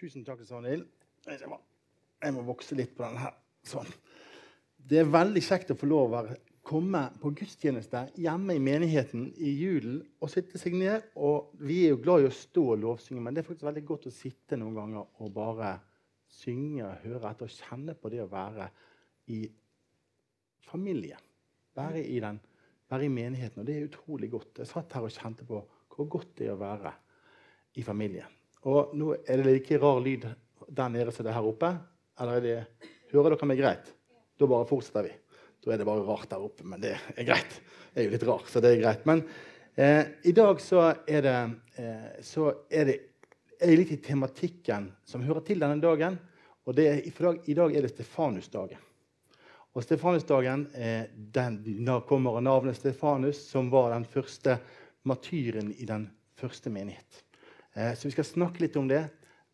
Tusen takk, Svanhild. Jeg må, vokse litt på den her. Sånn. Det er veldig kjekt å få lov å komme på gudstjeneste hjemme i menigheten i julen og sitte seg ned. Og vi er jo glad i å stå og lovsynge, men det er faktisk veldig godt å sitte noen ganger og bare synge, og høre etter og kjenne på det å være i familie. Være i, den, være i menigheten. Og det er utrolig godt. Jeg satt her og kjente på hvor godt det er å være i familien. Og nå er det like rar lyd der nede som det er her oppe. Eller er det, hører dere meg greit? Da bare fortsetter vi. Da er det bare rart der oppe, men det er greit. Det er jo litt rart, så det er greit. Men eh, i dag så er det, eh, så er det er litt i tematikken som hører til denne dagen. Og er, dag, i, dag, er det Stefanusdagen. Og Stefanusdagen eh, kommer av navnet Stefanus, som var den første martyren i den første menighet. Eh, så vi skal snakke litt om det.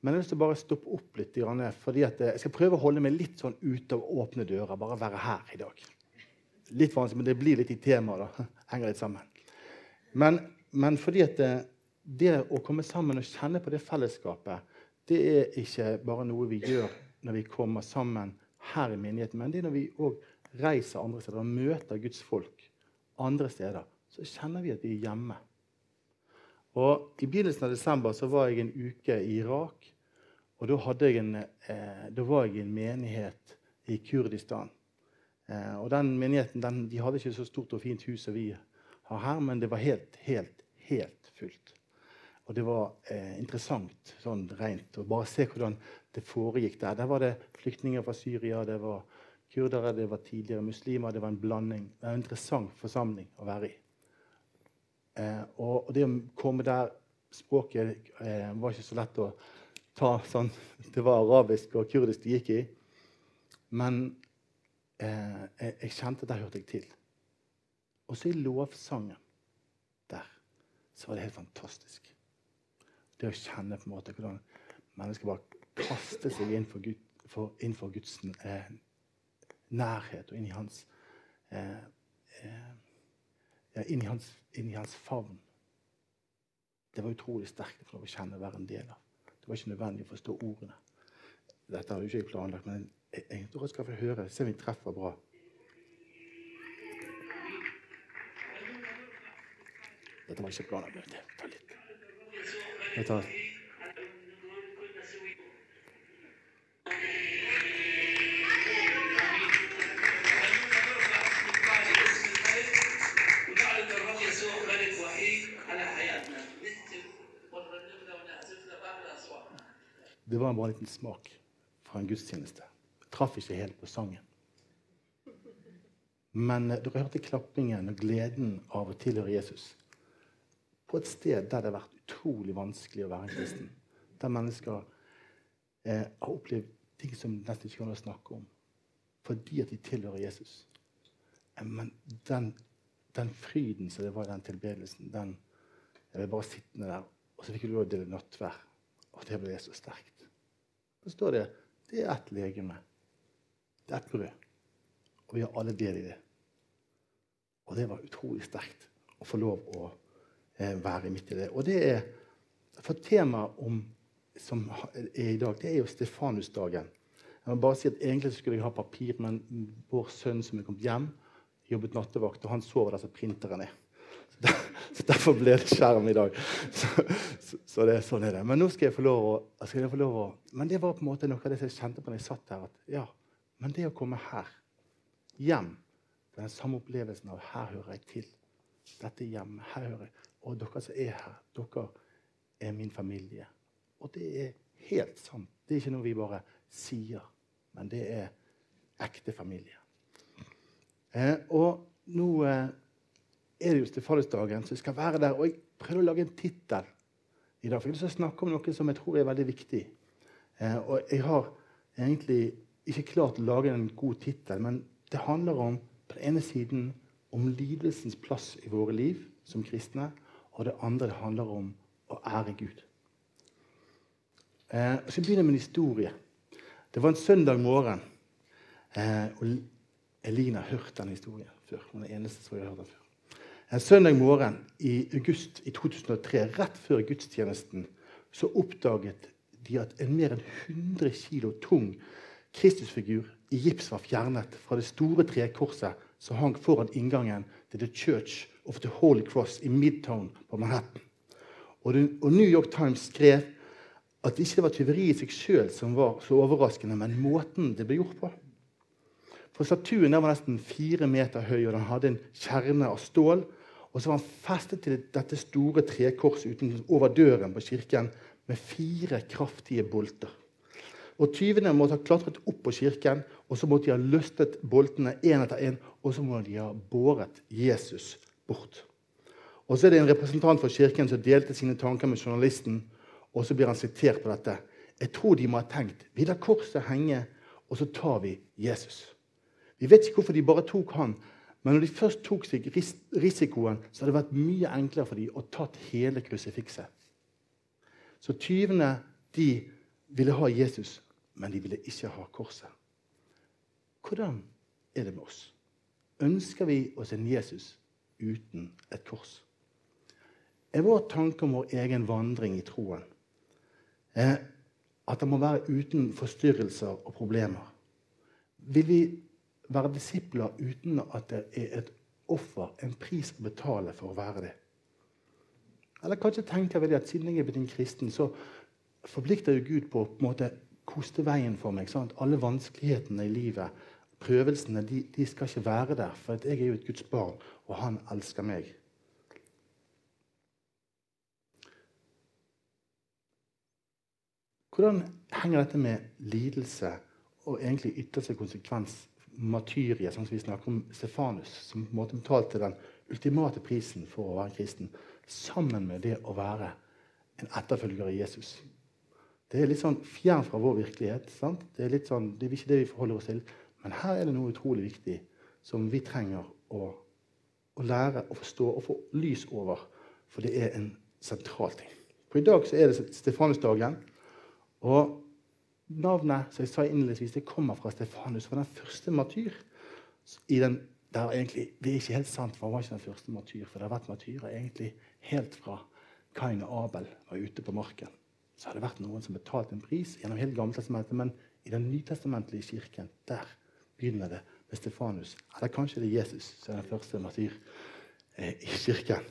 Men jeg har lyst til å bare stoppe opp litt. fordi eh, Jeg skal prøve å holde meg litt sånn ute av åpne dører. Bare være her i dag. Litt vanskelig, men det blir litt i temaet. da. Henger litt sammen. Men, men fordi at det, eh, det, å komme sammen og kjenne på det fellesskapet, det er ikke bare noe vi gjør når vi kommer sammen her i menigheten, men det er når vi òg reiser andre steder og møter Guds folk andre steder. Så kjenner vi at vi er hjemme. Og I begynnelsen av desember så var jeg en uke i Irak. Og da, en, eh, da var jeg i en menighet i Kurdistan. Eh, og den menigheten den, de hadde ikke så stort og fint hus som vi har her, men det var helt, helt, helt fullt. Og det var eh, interessant sånn rent å bare se hvordan det foregikk der. Der var det flyktninger fra Syria, det var kurdere, det var tidligere muslimer. Det var en blanding. Det var en interessant forsamling å være i. Eh, og, det å komme der Språket eh, var ikke så lett å ta sånn. Det var arabisk og kurdisk det gikk i. Men eh, jeg, kjente at der hørte jeg til. Og så i lovsangen der så var det helt fantastisk. Det å kjenne på en måte hvordan mennesker bare kaster seg inn for, Gud, for, inn for Guds eh, nærhet og inn i hans eh, eh inn, i hans, inn, i hans, favn. Det var utrolig sterkt å få å kjenne være en del av. Det var ikke nødvendig å forstå ordene. Dette hadde jo ikke planlagt, men jeg, jeg tror jeg skal få høre. Se om vi treffer bra. Dette var ikke planlagt. Ta litt. Jeg tar Det var bare en liten smak fra en gudstjeneste. Jeg traff ikke helt på sangen. Men eh, dere hørte klappingen og gleden av å tilhøre Jesus. På et sted der det har vært utrolig vanskelig å være en kristen. Der mennesker eh, har opplevd ting som nesten ikke kan snakke om. Fordi at de tilhører Jesus. Eh, men den, den, fryden som det var i den tilbedelsen, den Jeg ble bare sittende der, og så fikk jeg lov å dele nattvær. Og det ble så sterkt. Så står det det er ett legeme. Det er ett brød. Og vi har alle del i det. Og det var utrolig sterkt å få lov å eh, være midt i det. Og det er For temaet om, som er i dag, det er jo Stefanusdagen. Jeg må bare si at Egentlig skulle jeg ha papir, men vår sønn som er kommet hjem, jobbet nattevakt, og han sover der som printeren er. Derfor ble det skjerm i dag. Så, så, så det, sånn er det. Men nå skal jeg få lov å, få lov å Men det var på en måte noe av det som jeg kjente på når jeg satt her. at ja, Men det å komme her, hjem, den samme opplevelsen av 'her hører jeg til'. Dette er hjemme. Her hører jeg. Og dere som er her, dere er min familie. Og det er helt sant. Det er ikke noe vi bare sier, men det er ekte familie. Eh, og nå eh, er det jo så jeg skal være der. Og jeg prøvde å lage en tittel i dag. For jeg vil snakke om noe som jeg tror er veldig viktig. Eh, og jeg har egentlig ikke klart å lage en god tittel, men det handler om på den ene siden om lidelsens plass i våre liv som kristne, og det andre det handler om å ære Gud. Eh, jeg skal begynne med en historie. Det var en søndag morgen. Eh, og Elina har hørt den historien før. Hun er den eneste som har hørt den før. En søndag morgen i august i 2003, rett før gudstjenesten, så oppdaget de at en mer enn 100 kilo tung Kristusfigur i gips var fjernet fra det store trekorset som hang foran inngangen til The Church of the Holy Cross i Midtown på Manhattan. Og, New York Times skrev at det ikke var tyveriet i seg sjøl som var så overraskende, men måten det ble gjort på. For Statuen var nesten fire meter høy, og den hadde en kjerne av stål. Og så var han festet til dette store trekorset over døren på kirken med fire kraftige bolter. Og Tyvene måtte ha klatret opp på kirken, og så måtte de ha løstet boltene én etter én, og så måtte de ha båret Jesus bort. Og Så er det en representant for kirken som delte sine tanker med journalisten. Og så blir han sitert på dette. Jeg tror de må ha tenkt vi lar korset henge, og så tar vi Jesus. Vi vet ikke hvorfor de bare tok han, men når de først tok seg risikoen, så hadde det vært mye enklere for dem å tatt hele krusifikset. Så tyvene de ville ha Jesus, men de ville ikke ha korset. Hvordan er det med oss? Ønsker vi oss en Jesus uten et kors? Er vår tanke om vår egen vandring i troen eh, at det må være uten forstyrrelser og problemer? Vil vi være disipler uten at det er et offer, en pris å betale for å være det? Eller kanskje tenker vi at siden jeg er blitt en kristen, så forplikter jo Gud på på en måte koste veien for meg. Sant? Alle vanskelighetene i livet, prøvelsene, de, de, skal ikke være der. For jeg er jo et Guds barn, og han elsker meg. Hvordan henger dette med lidelse og egentlig ytterste konsekvens martyriet, sånn som vi snakker om Stefanus, som på en måte betalte den ultimate prisen for å være kristen, sammen med det å være en etterfølger av Jesus. Det er litt sånn fjern fra vår virkelighet. Sant? Det er litt sånn, det er ikke det vi forholder oss til. Men her er det noe utrolig viktig som vi trenger å, å lære å forstå og få lys over. For det er en sentral ting. For I dag så er det Stefanusdagen. Og Navnet som jeg sa innledningsvis, det kommer fra Stefanus, var den første matyr. I den, der egentlig, det er ikke helt sant, for han var ikke den første matyr. For det har vært matyrer egentlig helt fra Kain og Abel var ute på marken. Så har det vært noen som betalte en pris gjennom hele Gammeltestamentet. Men i den nytestamentlige kirken der begynner det med Stefanus. Eller kanskje det er Jesus som er den første matyr eh, i kirken.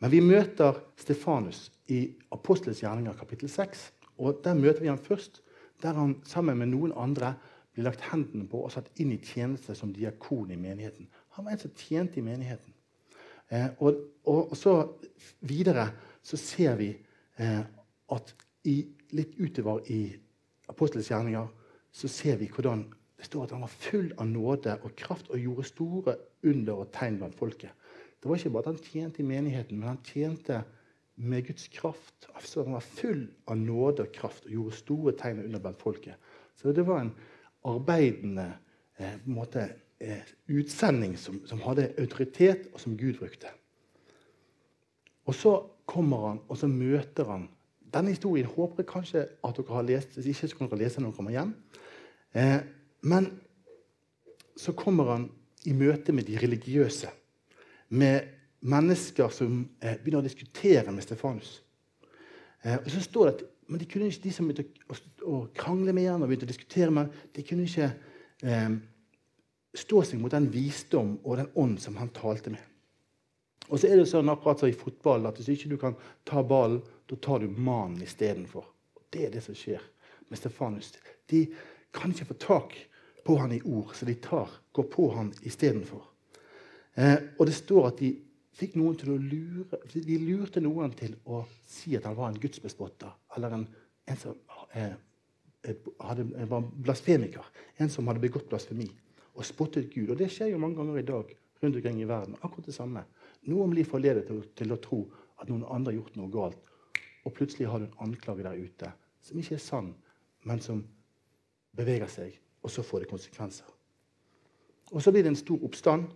Men vi møter Stefanus i Apostelens gjerninger kapittel 6. Og Der møter vi ham først der han sammen med noen andre ble lagt hendene på og satt inn i tjeneste som diakon i menigheten. Han var en som tjente i menigheten. Eh, og, og, og, så videre så ser vi eh, at i, litt utover i apostelens gjerninger så ser vi hvordan det står at han var full av nåde og kraft og gjorde store under og tegn blant folket. Det var ikke bare at han tjente i menigheten, men han tjente med Guds kraft. Altså, han var full av nåde og kraft og gjorde store tegn under blant folket. Så det var en arbeidende eh, måte, eh, utsending som, som, hadde autoritet, og som Gud brukte. Og så kommer han, og så møter han Denne historien håper jeg kanskje at dere har lest. Hvis ikke så kan dere lese når dere kommer hjem. Eh, men så kommer han i møte med de religiøse. Med mennesker som eh, begynner å diskutere med Stefanus. Eh, og så står det at men de, kunne ikke, de som begynte å, å, krangle med ham og begynte å diskutere med ham, de kunne ikke eh, stå seg mot den visdom og den ånd som han talte med. Og så er det sånn akkurat som i fotball at hvis ikke du kan ta ballen, da tar du mannen istedenfor. Det er det som skjer med Stefanus. De kan ikke få tak på han i ord, så de tar, går på han istedenfor. Eh, og det står at de fikk noen til å lure, De lurte noen til å si at han var en gudsbespotter. Eller en, en som eh, hadde, var blasfemiker. En som hadde begått blasfemi og spottet Gud. Og Det skjer jo mange ganger i dag rundt omkring i verden. akkurat det samme. Noen blir forledet til, til, å tro at noen andre har gjort noe galt. Og plutselig har du en anklage der ute som ikke er sann, men som beveger seg. Og så får det konsekvenser. Og så blir det en stor oppstand.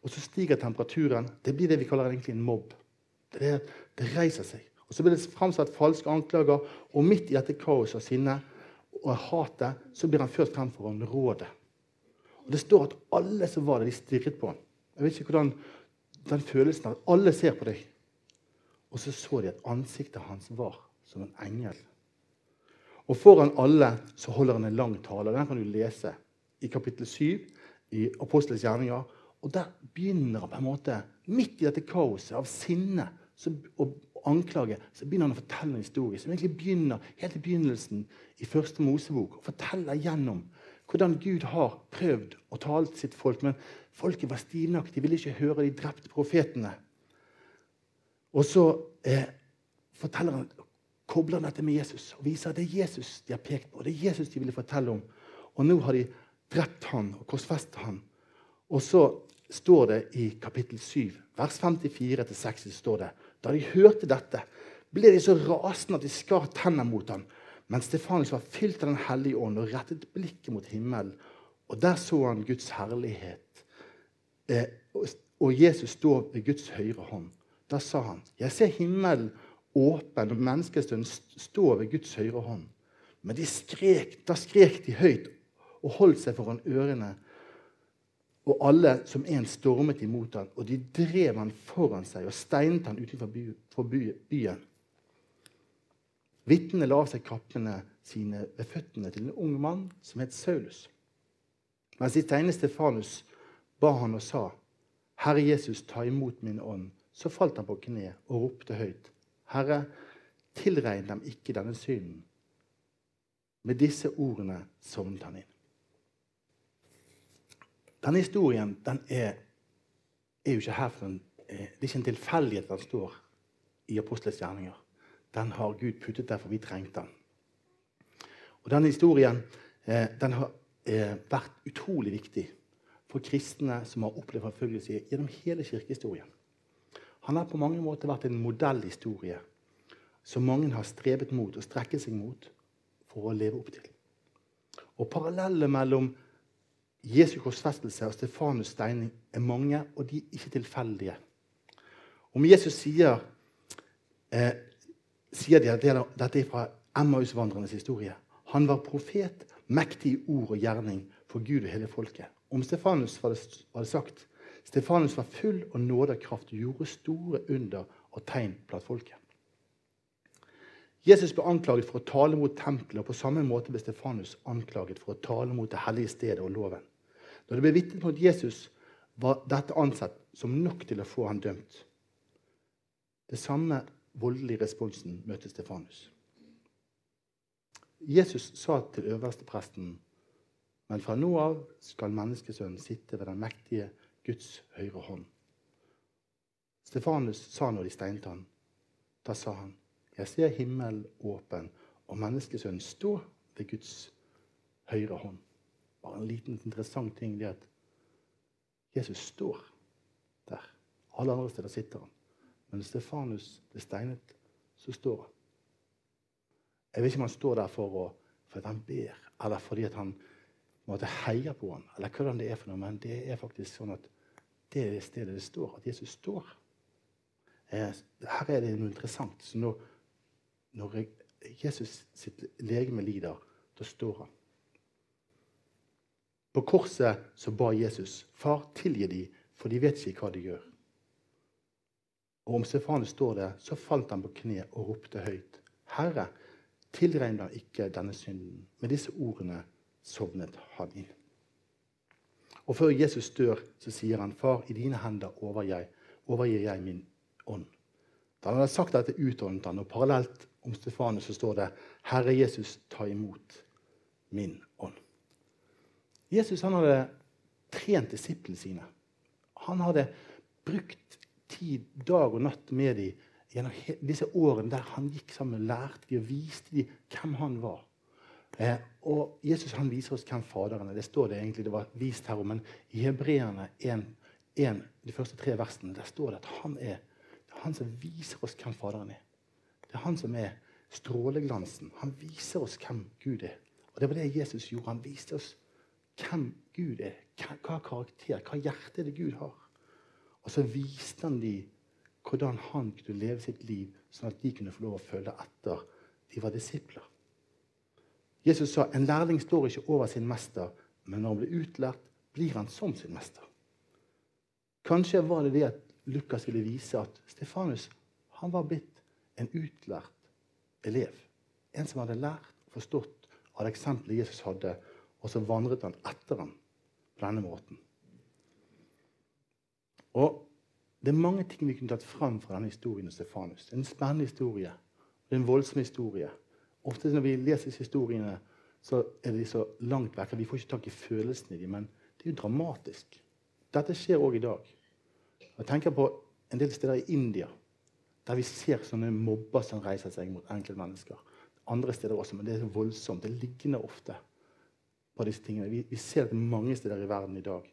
Og så stiger temperaturen. Det blir det vi kaller egentlig en mobb. Det, det reiser seg. Og Så blir det framsatt falske anklager, og midt i dette kaoset av sinne og hatet så blir han ført frem for en råde. Og Det står at alle som var der, de stirret på ham. Jeg vet ikke hvordan den følelsen at alle ser på deg. Og så så de at ansiktet hans var som en engel. Og foran alle så holder han en lang tale. Den kan du lese i kapittel 7 i Apostelens gjerninger. Og der begynner han på en måte, midt i dette kaoset av sinne og anklage, så begynner han å fortelle en historie som egentlig begynner helt i begynnelsen i første Mosebok. og forteller gjennom hvordan Gud har prøvd å tale til sitt folk. Men folket var stivnaktige, ville ikke høre de drepte profetene. Og så eh, forteller han, kobler han dette med Jesus og viser at det er Jesus de har pekt på. Det er Jesus de ville fortelle om. Og nå har de drept han og korsfestet han. Og så står det i kapittel 7, vers 54-60, står det, da de hørte dette, ble de så rasende at de skar tenner mot ham. Men Stefanus var fylt av Den hellige ånd og rettet blikket mot himmelen. Og der så han Guds herlighet. Eh, og Jesus står ved Guds høyre hånd. Da sa han, 'Jeg ser himmelen åpen og menneskestønnen stå ved Guds høyre hånd.' Men de skrek, da skrek de høyt og holdt seg foran ørene. Og alle som en stormet imot han, og de drev han foran seg og steinet han utenfor byen. Vitnene la seg kappene sine ved føttene til en ung mann som het Saulus. Mens de tegnet Stefanus, ba han og sa, 'Herre Jesus, ta imot min ånd.' Så falt han på kne og ropte høyt, 'Herre, tilregn dem ikke denne synden.' Med disse ordene sovnet han inn. Denne historien den er, er, jo ikke her for den, eh, Det er ikke en tilfeldighet den står i Apostelens gjerninger den har Gud puttet der, for vi trengte den. Og Denne historien eh, den har eh, vært utrolig viktig for kristne som har opplevd forfølgelse gjennom hele kirkehistorien. Han har på mange måter vært en modellhistorie som mange har strebet mot og strekket seg mot for å leve opp til. Og Parallellet mellom Jesu korsfestelse og Stefanus' steining er mange, og de er ikke tilfeldige. Om Jesus sier eh, sier de at dette er fra Emmausvandrernes historie. Han var profet, mektig i ord og gjerning for Gud og hele folket. Om Stefanus var det, var det sagt Stefanus var full av nåde og kraft og gjorde store under og tegn blant folket. Jesus ble anklaget for å tale mot tempelet, og på samme måte ble Stefanus anklaget for å tale mot det hellige stedet og loven. Når det ble vitnet mot Jesus, var dette ansett som nok til å få han dømt. Det samme voldelige responsen møtte Stefanus. Jesus sa til øverstepresten men fra nå av skal menneskesønnen sitte ved den mektige Guds høyre hånd. Stefanus sa når de steinet han, da sa han, jeg ser himmelen åpen og menneskesønnen stå ved Guds høyre hånd. Bare en liten interessant ting det at Jesus står der. Alle andre steder sitter han. Men Stefanus ble steinet, så står han. Jeg vet ikke om han står der for å, fordi han ber, eller fordi han måtte heie på ham, eller hvordan det er for noe, men det er faktisk sånn at det er det stedet det står, at Jesus står. Eh, her er det noe interessant. Så når, når Jesus sitt legeme lider, da står han. På korset så ba Jesus, 'Far, tilgi de, for de vet ikke hva de gjør.' Og om Stefanus står det, så falt han på kne og ropte høyt. Herre, tilregn da ikke denne synden. Med disse ordene sovnet han inn. Og før Jesus dør, så sier han, Far, i dine hender overgir jeg, jeg min ånd. Da han hadde sagt dette, utåndet han, og parallelt om Stefanus så står det, Herre Jesus, ta imot min ånd. Jesus han hadde trent disiplene sine. Han hadde brukt tid dag og natt med dem gjennom disse årene der han gikk sammen og lærte dem og viste dem hvem han var. Eh, og Jesus han viser oss hvem Faderen er. Det står det egentlig, det var vist her men i Hebreerne 1, 1, de første tre versene der står det at han er, det er han som viser oss hvem Faderen er. Det er han som er stråleglansen. Han viser oss hvem Gud er. Og Det var det Jesus gjorde. Han viste oss hvem Gud er. Hva karakter, hva hjerte det Gud har. Og så viste han dem hvordan han kunne leve sitt liv, sånn at de kunne få lov å følge etter. De var disipler. Jesus sa en lærling står ikke over sin mester, men når han blir utlært, blir han som sin mester. Kanskje var det det at Lukas ville vise at Stefanus han var blitt en utlært elev. En som hadde lært og forstått av eksempelet Jesus hadde, og så vandret han etter ham på denne måten. Og Det er mange ting vi kunne tatt fram fra denne historien om Stefanus. En spennende historie. Det er en voldsom historie. Ofte når vi leser disse historiene, så er de så langt vekk vi får ikke tak i følelsene i dem. Men det er jo dramatisk. Dette skjer òg i dag. Jeg tenker på en del steder i India der vi ser sånne mobber som reiser seg mot enkeltmennesker. Andre steder også, men det er voldsomt. Det ligner ofte på disse tingene. Vi, vi ser det mange steder i verden i dag.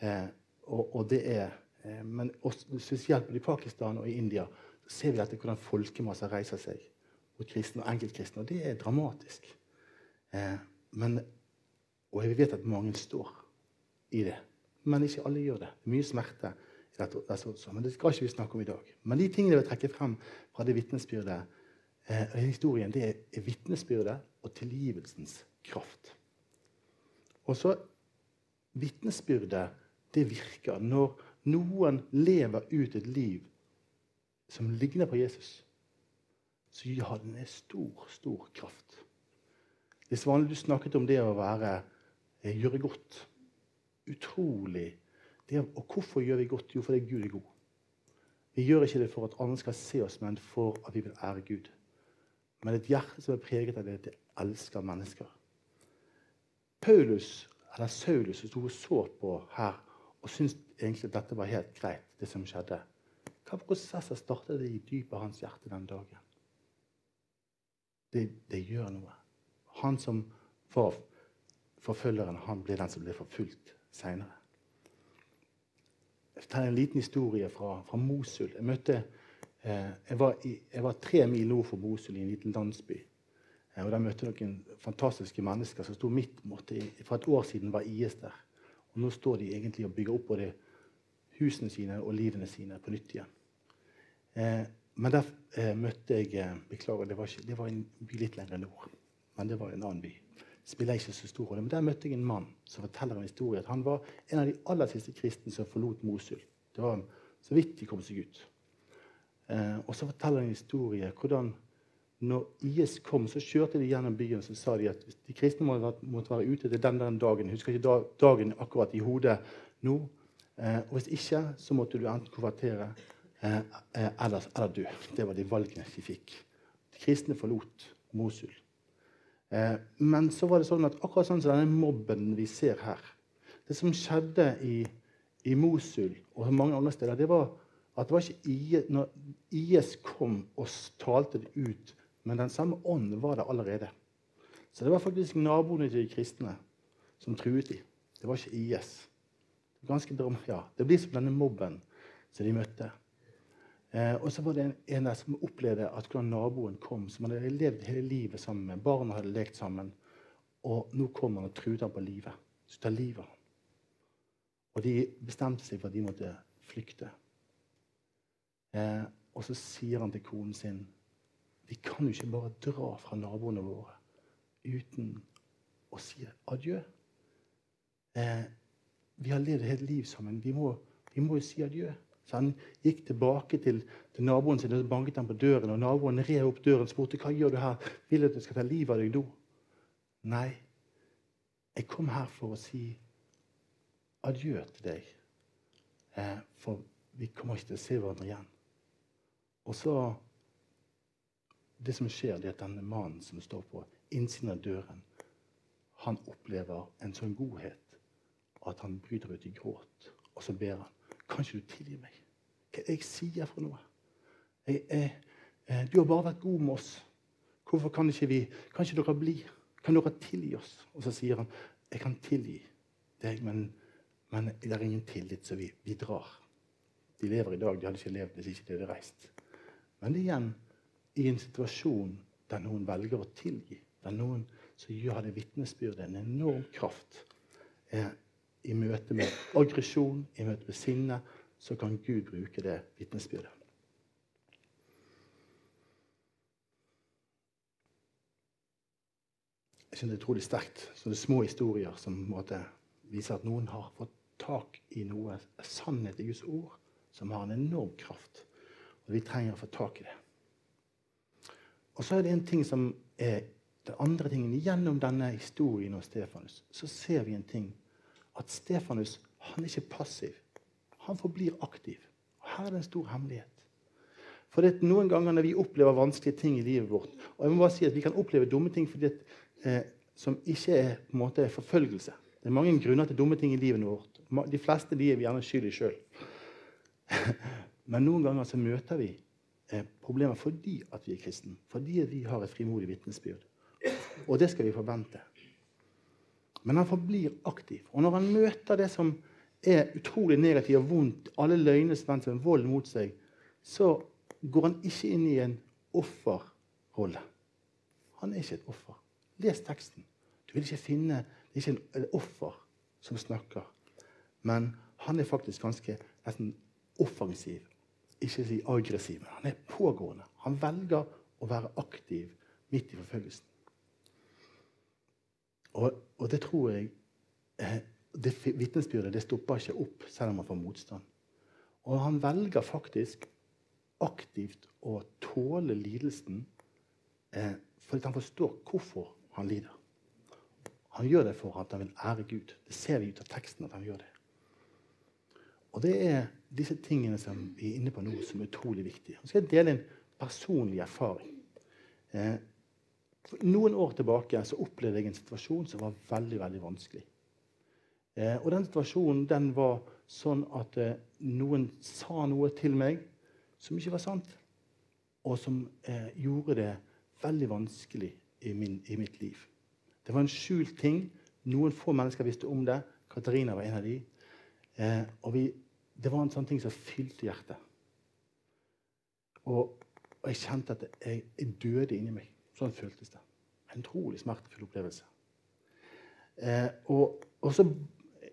Eh, og, og, det er, eh, men også, spesielt i Pakistan og i India ser vi dette, hvordan folkemasser reiser seg mot kristne og enkeltkristne. Og det er dramatisk. Eh, men, og vi vet at mange står i det. Men ikke alle gjør det. Det er mye smerte. i dette, dette Men det skal ikke vi snakke om i dag. Men de tingene jeg vil trekke frem fra det vitnesbyrdet, eh, historien, det er vitnesbyrdet og tilgivelsens kraft. Og så Vitnesbyrdet det virker når noen lever ut et liv som ligner på Jesus. Så ja, den er stor, stor kraft. Er vanlig du snakket om det å være, eh, gjøre godt utrolig det, Og hvorfor gjør vi godt? Jo, fordi Gud er god. Vi gjør ikke det for at andre skal se oss, men for at vi vil ære Gud. Men et hjerte som er preget av det, det elsker mennesker. Paulus, eller Saulus, som sto og så på her og syntes egentlig at dette var helt greit, det som skjedde. Hva prosesser startet det i dypet av hans hjerte den dagen? Det, det gjør noe. Han som var forfølgeren, han ble den som ble forfulgt seinere. Jeg tar en liten historie fra, fra Mosul. Jeg, møtte, eh, jeg, var i, jeg, var tre mil nord for Mosul, i en liten landsby. Eh, og Der møtte jeg noen fantastiske mennesker som sto midt måtte, For et år siden var IS der. Og Nå står de egentlig og bygger opp både husene sine og livene sine på nytt igjen. Eh, men der eh, møtte jeg eh, Beklager, det var, ikke, det var en by litt lenger nord. Men det var en annen by spiller ikke så stor rolle. Men der møtte jeg en mann som forteller en historie. at Han var en av de aller siste kristne som forlot Mosul. Det var så vidt de kom seg ut. Eh, og så forteller han en historie hvordan når IS kom, så kjørte de gjennom byen så sa de at de kristne måtte være ute til den, den dagen. Husker ikke dagen akkurat i hodet nå. Eh, og hvis ikke, så måtte du enten konvertere eh, eh eller, eller dø. Det var de valgene de fikk. De kristne forlot Mosul. Eh, men så var det sånn at akkurat sånn som denne mobben vi ser her Det som skjedde i, i Mosul og mange andre steder, det var at det var ikke IS, når IS kom og talte det ut, men den samme ånden var der allerede. Så det var faktisk naboene til de kristne som truet dem. Det var ikke IS. Ganske, ja, det blir som denne mobben som de møtte. Eh, og så var det en, en, der som opplevde at hvordan naboen kom, som hadde levd hele livet sammen med. Barna hadde lekt sammen. Og nå kom han og truet ham på livet. Så tar livet av ham. Og de bestemte seg for at de måtte flykte. Eh, og så sier han til konen sin Vi kan jo ikke bare dra fra naboene våre uten å si adjø. Eh, vi har levd et helt liv sammen. Vi må, vi må jo si adjø. Så han gikk tilbake til, til naboen sin og banket han på døren. og Naboen rev opp døren og spurte hva gjør du her. Vil du at jeg skal ta livet av deg nå? Nei, jeg kom her for å si adjø til deg. Eh, for vi kommer ikke til å se hverandre igjen. Og så Det som skjer, det er at denne mannen som står på innsiden av døren, han opplever en sånn godhet at han bryter ut i gråt. Og så ber han kan ikke du tilgi meg? Hva er det jeg sier for noe? Jeg, jeg, eh, du har bare vært god med oss. Hvorfor kan ikke vi Kan ikke dere bli? Kan dere tilgi oss? Og så sier han, jeg kan tilgi deg, men, men det er ingen tillit, så vi, vi, drar. De lever i dag. De hadde ikke levd hvis ikke de hadde reist. Men igjen i en situasjon der noen velger å tilgi, der noen som gjør det vitnesbyrdet en enorm kraft. Eh, i møte med aggresjon, i møte med sinne, så kan Gud bruke det vitnesbyrdet. Jeg synes Det er utrolig sterkt. Så det er små historier som måte, viser at noen har fått tak i noe sannhet i Guds ord som har en enorm kraft. Og vi trenger å få tak i det. Og så er det en ting som er den andre tingen, Gjennom denne historien om Stefanus så ser vi en ting. At Stefanus han er ikke passiv. Han forblir aktiv. Og Her er det en stor hemmelighet. For det er Noen ganger når vi opplever vanskelige ting i livet vårt og jeg må bare si at Vi kan oppleve dumme ting fordi at, eh, som ikke er på en måte forfølgelse. Det er mange grunner til dumme ting i livet vårt. De fleste de er vi gjerne skyld i sjøl. Men noen ganger så møter vi problemer fordi at vi er kristne. Fordi vi har et frimodig vitnesbyrd. Og det skal vi forvente. Men han forblir aktiv. Og når han møter det som er utrolig negativt og vondt, alle løgnene som vold mot seg, så går han ikke inn i en offerrolle. Han er ikke et offer. Les teksten. Du vil ikke finne Det er ikke en offer som snakker. Men han er faktisk ganske nesten offensiv, ikke si aggressiv. Men han er pågående. Han velger å være aktiv midt i forfølgelsen. Og, og det tror jeg eh, det Vitnesbyrdet det stopper ikke opp selv om han får motstand. Og han velger faktisk aktivt å tåle lidelsen eh, fordi han forstår hvorfor han lider. Han gjør det for at han vil ære Gud. Det ser vi ut av teksten. at han gjør det. Og Det er disse tingene som vi er inne på nå, som er utrolig viktige. Jeg skal dele en personlig erfaring. Eh, noen år tilbake så opplevde jeg en situasjon som var veldig veldig vanskelig. Eh, og den situasjonen den var sånn at eh, noen sa noe til meg som ikke var sant, og som eh, gjorde det veldig vanskelig i, min, i, mitt liv. Det var en skjult ting. Noen få mennesker visste om det. Katarina var en av de. Eh, og vi, det var en sånn ting som fylte hjertet. Og, og jeg kjente at jeg, jeg døde inni meg. Sånn føltes det. En utrolig smertefull opplevelse. Eh, og, og, så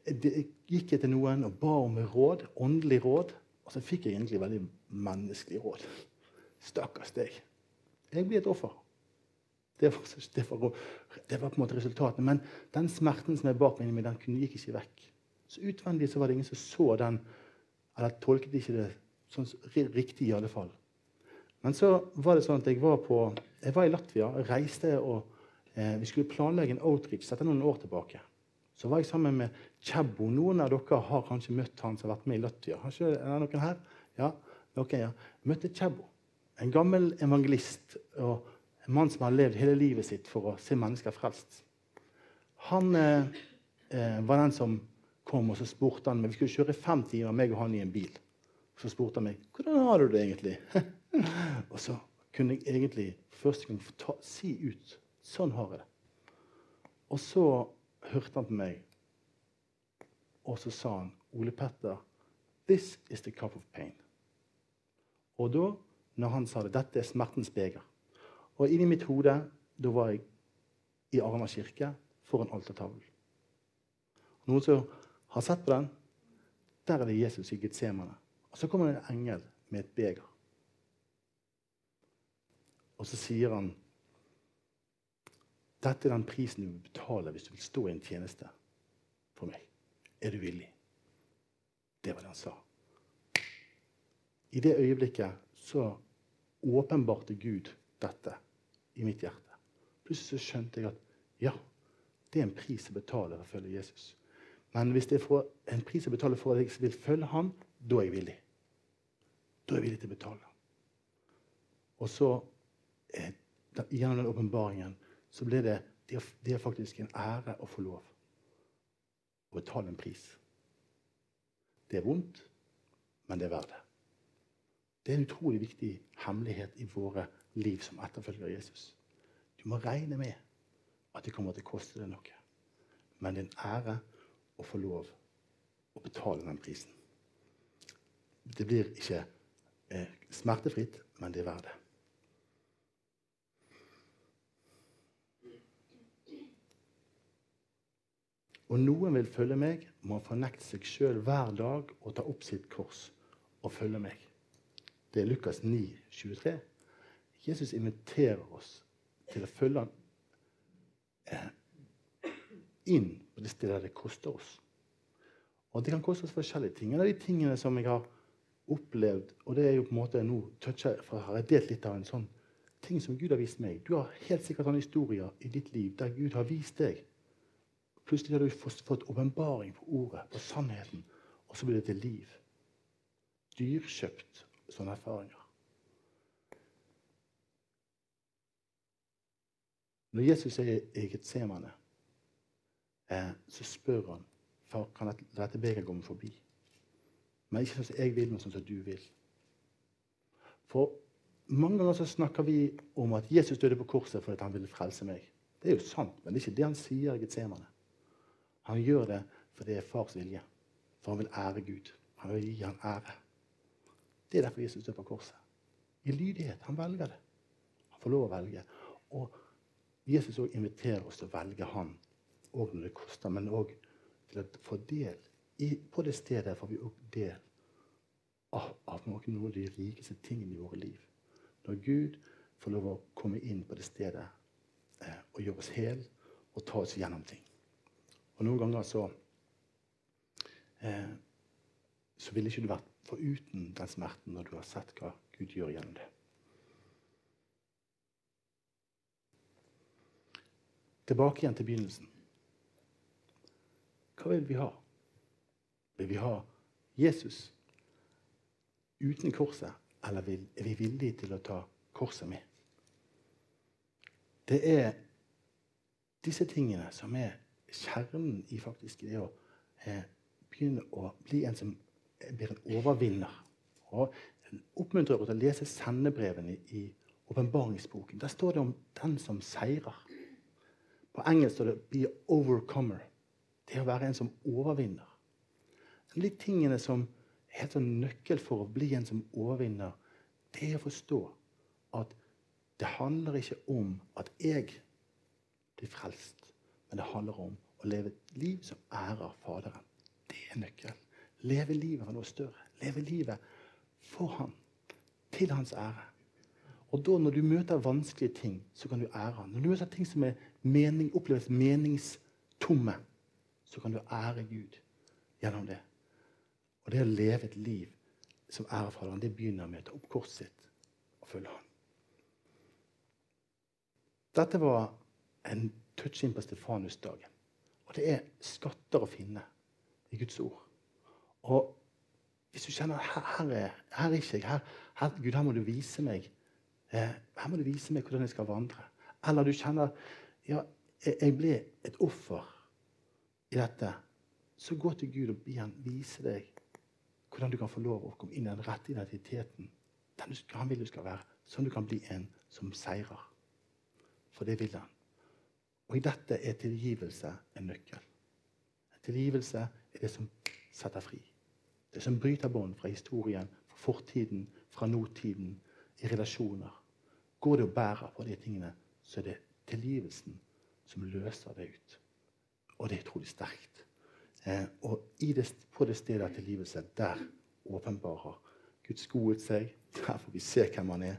gikk jeg til noen og ba om råd, åndelig råd. Og så fikk jeg egentlig veldig menneskelig råd. Stakkars deg. Jeg blir et offer. Det var, det, var, det var, på en måte resultatet. Men den smerten som er bak meg, den gikk ikke vekk. Så utvendig så var det ingen som så den, eller tolket ikke det sånn riktig i alle fall. Men så var det sånn at jeg var, på, jeg var i Latvia. Jeg reiste og eh, Vi skulle planlegge en outreach etter noen år tilbake. Så var jeg sammen med Kjebo. Noen av dere har kanskje møtt han som har vært med i Latvia. Har ikke, er det noen her? Ja, noen, ja. Møtte Kjebo. En gammel evangelist og en mann som har levd hele livet sitt for å se mennesker frelst. Han eh, eh var den som kom og så spurte han meg. Vi skulle kjøre fem timer, meg og han i en bil. Så spurte han meg hvordan har du det egentlig. og så kunne jeg egentlig første gang ta, si ut sånn har jeg det. Og så hørte han på meg, og så sa han, Ole Petter, this is the cup of pain. Og da, når han sa det, dette er smertens beger. Og inni mitt hode, da var jeg i Arna kirke foran altertavlen. Noen som har sett på den, der er det Jesus i Getsemane. Og så kommer det en engel med et beger. Og så sier han dette er den prisen du vil betale hvis du vil stå i en tjeneste for meg. Er du villig? Det var det han sa. I det øyeblikket så åpenbarte Gud dette i mitt hjerte. Plutselig så skjønte jeg at ja, det er en pris å betale for å følge Jesus. Men hvis det er en pris å betale for at jeg vil følge ham, da er jeg villig. Da er jeg villig til å betale. Og så, eh, gjennom den åpenbaringen, så ble det, det er faktisk en ære å få lov å betale en pris. Det er vondt, men det er verdt det. Det er en utrolig viktig hemmelighet i våre liv som etterfølger Jesus. Du må regne med at det kommer til å koste deg noe. Men det er en ære å få lov å betale den prisen. Det blir ikke eh, smertefritt, men det er verdt det. Og noen vil følge meg, må fornekte seg sjøl hver dag og ta opp sitt kors og følge meg. Det er Lukas 9, 23. Jesus inviterer oss til å følge ham eh, inn på det stedet det koster oss. Og det kan koste oss forskjellige ting. En av de tingene som jeg har opplevd Og det er jo på en måte nå toucher, for har jeg delt litt av en sånn ting som Gud har vist meg. Du har helt sikkert sånne historier i ditt liv der Gud har vist deg. Plutselig har du fått åpenbaring på ordet, på sannheten, og så blir det til liv. Dyrkjøpt sånne erfaringer. Når Jesus er i Getsemane, så spør han far, kan dette begeret komme forbi. Men ikke sånn som jeg vil, men sånn som du vil. For mange ganger så snakker vi om at Jesus døde på korset fordi han ville frelse meg. Det er jo sant, men det er ikke det han sier i Getsemane. Han gjør det fordi det er fars vilje. For han vil ære Gud. Han vil gi han ære. Det er derfor Jesus døde på korset. I lydighet. Han velger det. Han får lov å velge. Og Jesus også inviterer oss til å velge han òg når det koster, men òg til å få del. I, på det stedet får vi òg del av, av noen av de rikeste tingene i våre liv. Når Gud får lov å komme inn på det stedet eh, og gjøre oss hel og ta oss gjennom ting. Og noen ganger så eh, så ville ikke du vært foruten den smerten når du har sett hva Gud gjør gjennom det. Tilbake igjen til begynnelsen. Hva vil vi ha? Vil vi ha Jesus uten korset, eller er vi villige til å ta korset med? Det er disse tingene som er kjernen i faktisk det å eh, begynne å bli en som blir en overvinner. Og oppmuntrer til å lese sendebrevene i åpenbaringsboken. Der står det om den som seirer. På engelsk står det 'be overcomer'. Det å være en som overvinner. De tingene som er helt sånn nøkkel for å bli en som overvinner, det er å forstå at det handler ikke om at jeg blir frelst, men det handler om å leve et liv som ærer Faderen. Det er nøkkelen. Leve livet for noe større. Leve livet for Han. Til Hans ære. Og da når du møter vanskelige ting, så kan du ære Han. Når du møter ting som er mening, oppleves meningstomme, så kan du ære Gud gjennom det. Og det å leve et liv som ærer Faderen, det begynner med å ta opp korset sitt og følge Han. Dette var en touch inn på Stefanusdagen. Og det er skatter å finne i Guds ord. Og hvis du kjenner her, her, er, her er ikke jeg, her, her, Gud, her må du vise meg eh, her må du vise meg hvordan jeg skal vandre. Eller du kjenner ja, jeg ble et offer i dette. Så gå til Gud og han vise deg hvordan du kan få lov å komme inn i den rette identiteten. Den han vil du skal være. Sånn du kan bli en som seirer. For det vil han. Og i dette er tilgivelse en nøkkel. Tilgivelse er det som setter fri. Det som bryter bånd fra historien, fra fortiden, fra nåtiden, i relasjoner. Går det og bærer på de tingene, så er det tilgivelsen som løser det ut. Og det er utrolig sterkt. Eh, og det, på det stedet av tilgivelse, der åpenbarer Guds godhet seg. Der får vi se hvem han er.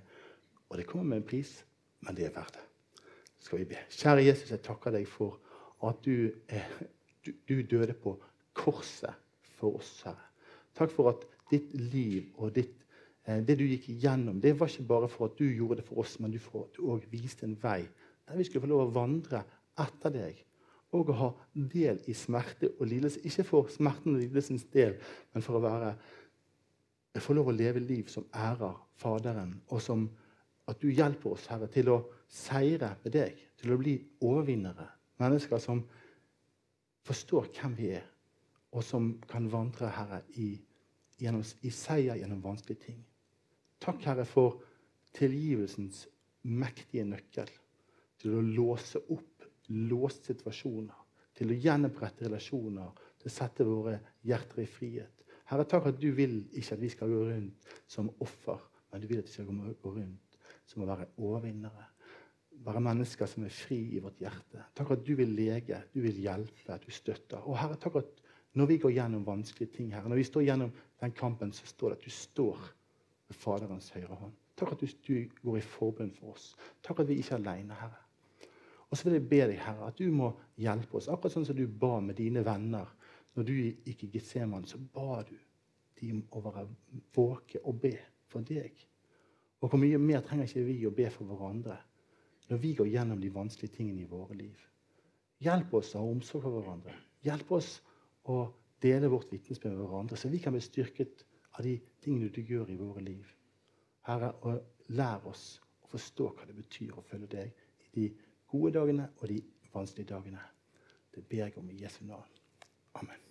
Og det kommer med en pris, men det er verdt det skal vi be. Kjære Jesus, jeg takker deg for at du, eh, du, du, døde på korset for oss, Herre. Takk for at ditt liv og ditt, eh, det du gikk igjennom, det var ikke bare for at du gjorde det for oss, men for at du òg viste en vei der vi skulle få lov å vandre etter deg. Og å ha del i smerte og lidelse. Ikke for smerten og lidelsens del, men for å være, få lov å leve liv som ærer Faderen, og som at du hjelper oss, Herre, til å seire med deg, til å bli overvinnere. Mennesker som forstår hvem vi er, og som kan vandre, Herre, i, gjennom, i seier gjennom vanskelige ting. Takk, Herre, for tilgivelsens mektige nøkkel til å låse opp låste situasjoner, til å gjenopprette relasjoner, til å sette våre hjerter i frihet. Herre, takk at du vil ikke at vi skal gå rundt som offer, men du vil at vi skal gå rundt som å være overvinnere være mennesker som er fri i vårt hjerte. Takk at du vil lege, du vil hjelpe, du støtter. Og Herre, takk at når vi går gjennom vanskelige ting, Herre, når vi står gjennom den kampen, så står det at du står ved Faderens høyre hånd. Takk at du, du går i forbund for oss. Takk at vi ikke er alene, Herre. Og så vil jeg be deg, Herre, at du må hjelpe oss. Akkurat sånn som du ba med dine venner. Når du gikk i Getseman, så ba du dem å være våke og be for deg. Og hvor mye mer trenger ikke vi å be for hverandre når vi går gjennom de vanskelige tingene i våre liv? Hjelp oss å ha omsorg for hverandre. Hjelp oss å dele vårt vitnesbyrd med hverandre, så vi kan bli styrket av de tingene du gjør i våre liv. Herre, og lær oss å forstå hva det betyr å følge deg i de gode dagene og de vanskelige dagene. Det ber jeg om i Jesu navn. Amen.